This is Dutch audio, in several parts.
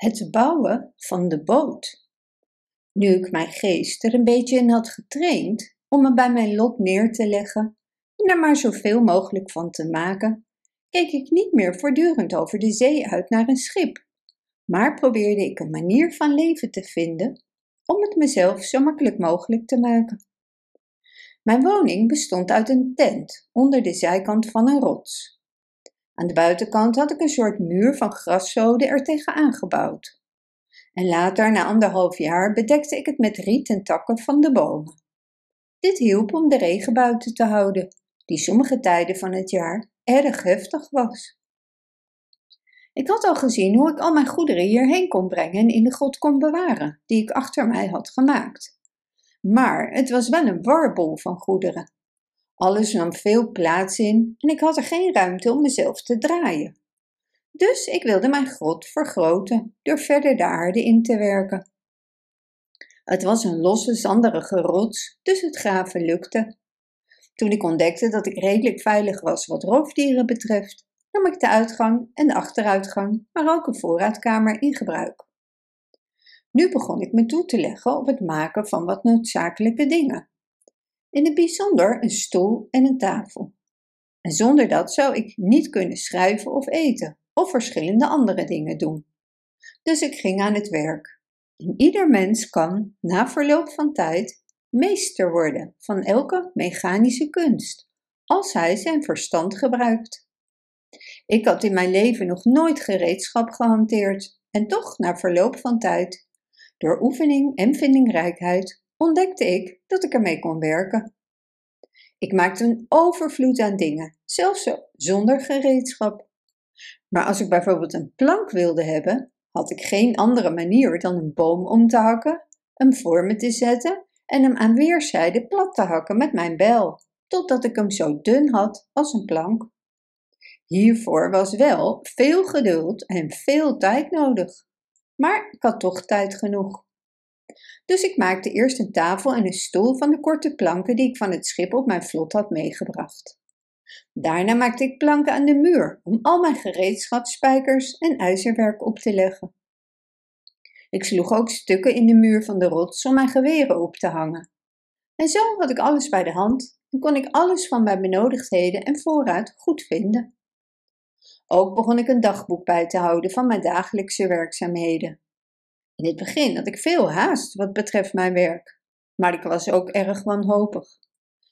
Het bouwen van de boot. Nu ik mijn geest er een beetje in had getraind om me bij mijn lot neer te leggen en er maar zoveel mogelijk van te maken, keek ik niet meer voortdurend over de zee uit naar een schip, maar probeerde ik een manier van leven te vinden om het mezelf zo makkelijk mogelijk te maken. Mijn woning bestond uit een tent onder de zijkant van een rots. Aan de buitenkant had ik een soort muur van graszoden er tegenaan gebouwd. En later, na anderhalf jaar, bedekte ik het met riet en takken van de bomen. Dit hielp om de regen buiten te houden, die sommige tijden van het jaar erg heftig was. Ik had al gezien hoe ik al mijn goederen hierheen kon brengen en in de grot kon bewaren, die ik achter mij had gemaakt. Maar het was wel een warbol van goederen. Alles nam veel plaats in en ik had er geen ruimte om mezelf te draaien. Dus ik wilde mijn grot vergroten door verder de aarde in te werken. Het was een losse, zanderige rots, dus het graven lukte. Toen ik ontdekte dat ik redelijk veilig was wat roofdieren betreft, nam ik de uitgang en de achteruitgang, maar ook een voorraadkamer in gebruik. Nu begon ik me toe te leggen op het maken van wat noodzakelijke dingen in het bijzonder een stoel en een tafel. En zonder dat zou ik niet kunnen schrijven of eten, of verschillende andere dingen doen. Dus ik ging aan het werk. En ieder mens kan, na verloop van tijd, meester worden van elke mechanische kunst, als hij zijn verstand gebruikt. Ik had in mijn leven nog nooit gereedschap gehanteerd, en toch, na verloop van tijd, door oefening en vindingrijkheid, ontdekte ik dat ik ermee kon werken. Ik maakte een overvloed aan dingen, zelfs zonder gereedschap. Maar als ik bijvoorbeeld een plank wilde hebben, had ik geen andere manier dan een boom om te hakken, hem voor me te zetten en hem aan weerszijden plat te hakken met mijn bijl, totdat ik hem zo dun had als een plank. Hiervoor was wel veel geduld en veel tijd nodig, maar ik had toch tijd genoeg. Dus ik maakte eerst een tafel en een stoel van de korte planken die ik van het schip op mijn vlot had meegebracht. Daarna maakte ik planken aan de muur om al mijn gereedschapspijkers en ijzerwerk op te leggen. Ik sloeg ook stukken in de muur van de rots om mijn geweren op te hangen. En zo had ik alles bij de hand en kon ik alles van mijn benodigdheden en voorraad goed vinden. Ook begon ik een dagboek bij te houden van mijn dagelijkse werkzaamheden. In het begin had ik veel haast wat betreft mijn werk, maar ik was ook erg wanhopig.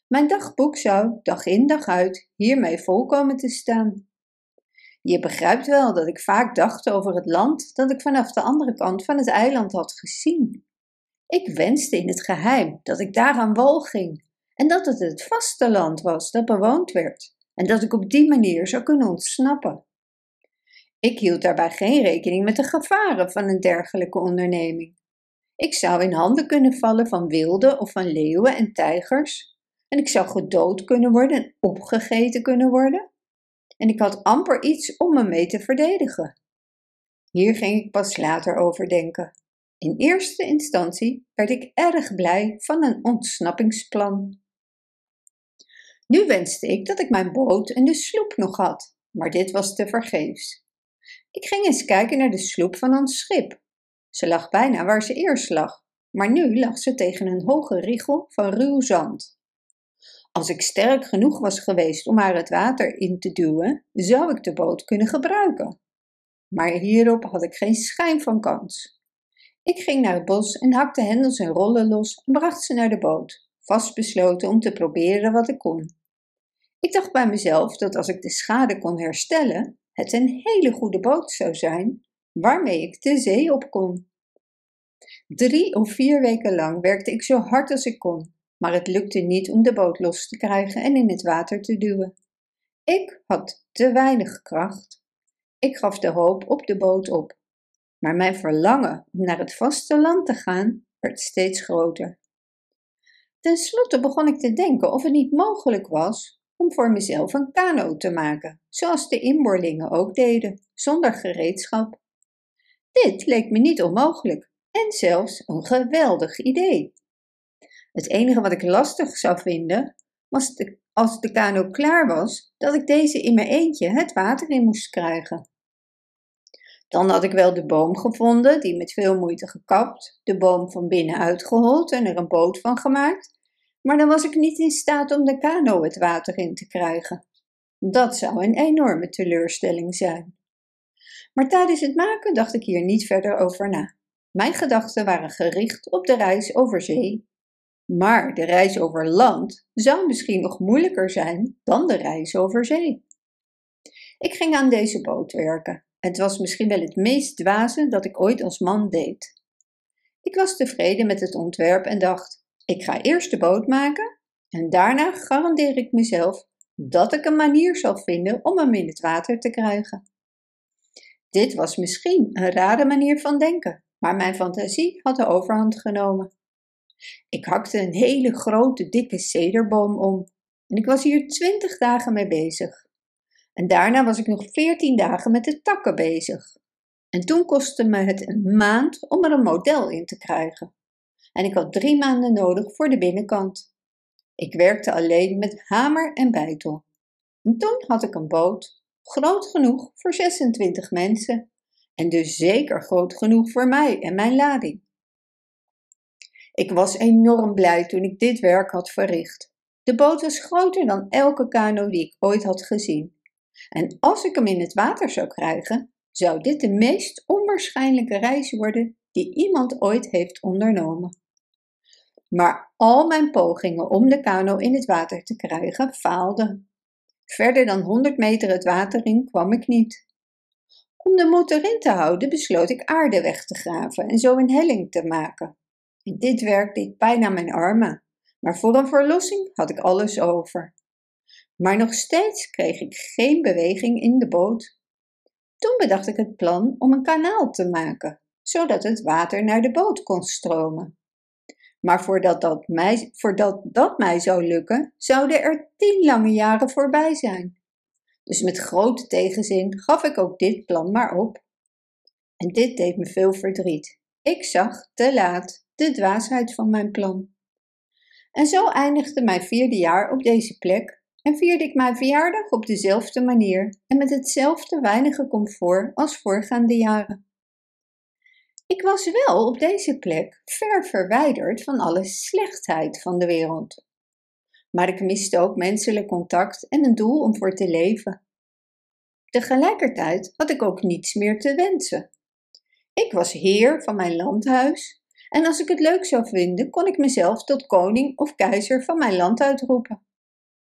Mijn dagboek zou dag in dag uit hiermee volkomen te staan. Je begrijpt wel dat ik vaak dacht over het land dat ik vanaf de andere kant van het eiland had gezien. Ik wenste in het geheim dat ik daar aan wal ging en dat het het vasteland was dat bewoond werd en dat ik op die manier zou kunnen ontsnappen. Ik hield daarbij geen rekening met de gevaren van een dergelijke onderneming. Ik zou in handen kunnen vallen van wilden of van leeuwen en tijgers, en ik zou gedood kunnen worden en opgegeten kunnen worden, en ik had amper iets om me mee te verdedigen. Hier ging ik pas later over denken. In eerste instantie werd ik erg blij van een ontsnappingsplan. Nu wenste ik dat ik mijn boot en de sloep nog had, maar dit was te vergeefs. Ik ging eens kijken naar de sloep van ons schip. Ze lag bijna waar ze eerst lag, maar nu lag ze tegen een hoge richel van ruw zand. Als ik sterk genoeg was geweest om haar het water in te duwen, zou ik de boot kunnen gebruiken. Maar hierop had ik geen schijn van kans. Ik ging naar het bos en hakte hendels en rollen los en bracht ze naar de boot, vastbesloten om te proberen wat ik kon. Ik dacht bij mezelf dat als ik de schade kon herstellen, het een hele goede boot zou zijn waarmee ik de zee op kon. Drie of vier weken lang werkte ik zo hard als ik kon, maar het lukte niet om de boot los te krijgen en in het water te duwen. Ik had te weinig kracht. Ik gaf de hoop op de boot op, maar mijn verlangen om naar het vasteland te gaan werd steeds groter. Ten slotte begon ik te denken of het niet mogelijk was om voor mezelf een kano te maken, zoals de inboorlingen ook deden, zonder gereedschap. Dit leek me niet onmogelijk en zelfs een geweldig idee. Het enige wat ik lastig zou vinden was als de kano klaar was, dat ik deze in mijn eentje het water in moest krijgen. Dan had ik wel de boom gevonden, die met veel moeite gekapt, de boom van binnen uitgehold en er een boot van gemaakt, maar dan was ik niet in staat om de kano het water in te krijgen. Dat zou een enorme teleurstelling zijn. Maar tijdens het maken dacht ik hier niet verder over na. Mijn gedachten waren gericht op de reis over zee. Maar de reis over land zou misschien nog moeilijker zijn dan de reis over zee. Ik ging aan deze boot werken. Het was misschien wel het meest dwaze dat ik ooit als man deed. Ik was tevreden met het ontwerp en dacht: ik ga eerst de boot maken en daarna garandeer ik mezelf dat ik een manier zal vinden om hem in het water te krijgen. Dit was misschien een rare manier van denken, maar mijn fantasie had de overhand genomen. Ik hakte een hele grote, dikke cederboom om en ik was hier twintig dagen mee bezig. En daarna was ik nog veertien dagen met de takken bezig. En toen kostte me het een maand om er een model in te krijgen. En ik had drie maanden nodig voor de binnenkant. Ik werkte alleen met hamer en bijtel. En toen had ik een boot, groot genoeg voor 26 mensen. En dus zeker groot genoeg voor mij en mijn lading. Ik was enorm blij toen ik dit werk had verricht. De boot was groter dan elke kano die ik ooit had gezien. En als ik hem in het water zou krijgen, zou dit de meest onwaarschijnlijke reis worden die iemand ooit heeft ondernomen. Maar al mijn pogingen om de kano in het water te krijgen faalden. Verder dan 100 meter het water in kwam ik niet. Om de moed erin te houden besloot ik aarde weg te graven en zo een helling te maken. In dit werk deed pijn aan mijn armen, maar voor een verlossing had ik alles over. Maar nog steeds kreeg ik geen beweging in de boot. Toen bedacht ik het plan om een kanaal te maken, zodat het water naar de boot kon stromen. Maar voordat dat mij, voordat dat mij zou lukken, zouden er tien lange jaren voorbij zijn. Dus met grote tegenzin gaf ik ook dit plan maar op. En dit deed me veel verdriet. Ik zag te laat de dwaasheid van mijn plan. En zo eindigde mijn vierde jaar op deze plek en vierde ik mijn verjaardag op dezelfde manier en met hetzelfde weinige comfort als voorgaande jaren. Ik was wel op deze plek ver verwijderd van alle slechtheid van de wereld. Maar ik miste ook menselijk contact en een doel om voor te leven. Tegelijkertijd had ik ook niets meer te wensen. Ik was heer van mijn landhuis en als ik het leuk zou vinden, kon ik mezelf tot koning of keizer van mijn land uitroepen.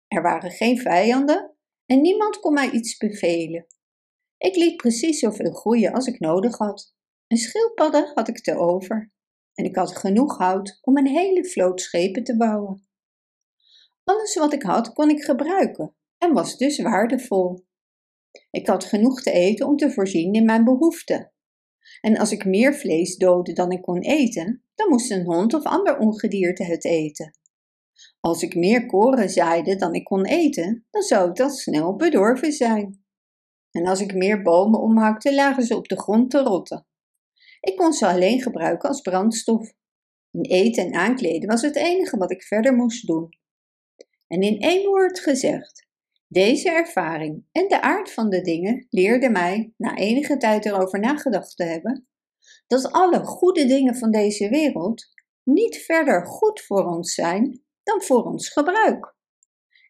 Er waren geen vijanden en niemand kon mij iets bevelen. Ik liet precies zoveel groeien als ik nodig had. Een schildpadden had ik te over en ik had genoeg hout om een hele vloot schepen te bouwen. Alles wat ik had kon ik gebruiken en was dus waardevol. Ik had genoeg te eten om te voorzien in mijn behoeften. En als ik meer vlees doodde dan ik kon eten, dan moest een hond of ander ongedierte het eten. Als ik meer koren zaaide dan ik kon eten, dan zou al snel bedorven zijn. En als ik meer bomen omhakte, lagen ze op de grond te rotten. Ik kon ze alleen gebruiken als brandstof. En eten en aankleden was het enige wat ik verder moest doen. En in één woord gezegd, deze ervaring en de aard van de dingen leerden mij, na enige tijd erover nagedacht te hebben, dat alle goede dingen van deze wereld niet verder goed voor ons zijn dan voor ons gebruik.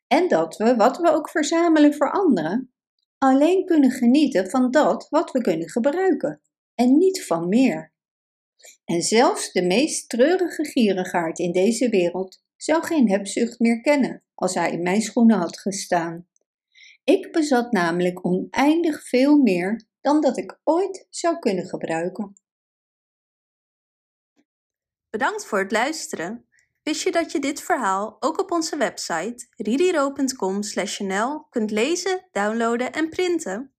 En dat we, wat we ook verzamelen voor anderen, alleen kunnen genieten van dat wat we kunnen gebruiken en niet van meer. En zelfs de meest treurige gierigaard in deze wereld zou geen hebzucht meer kennen als hij in mijn schoenen had gestaan. Ik bezat namelijk oneindig veel meer dan dat ik ooit zou kunnen gebruiken. Bedankt voor het luisteren. Wist je dat je dit verhaal ook op onze website ririro.com/nl kunt lezen, downloaden en printen?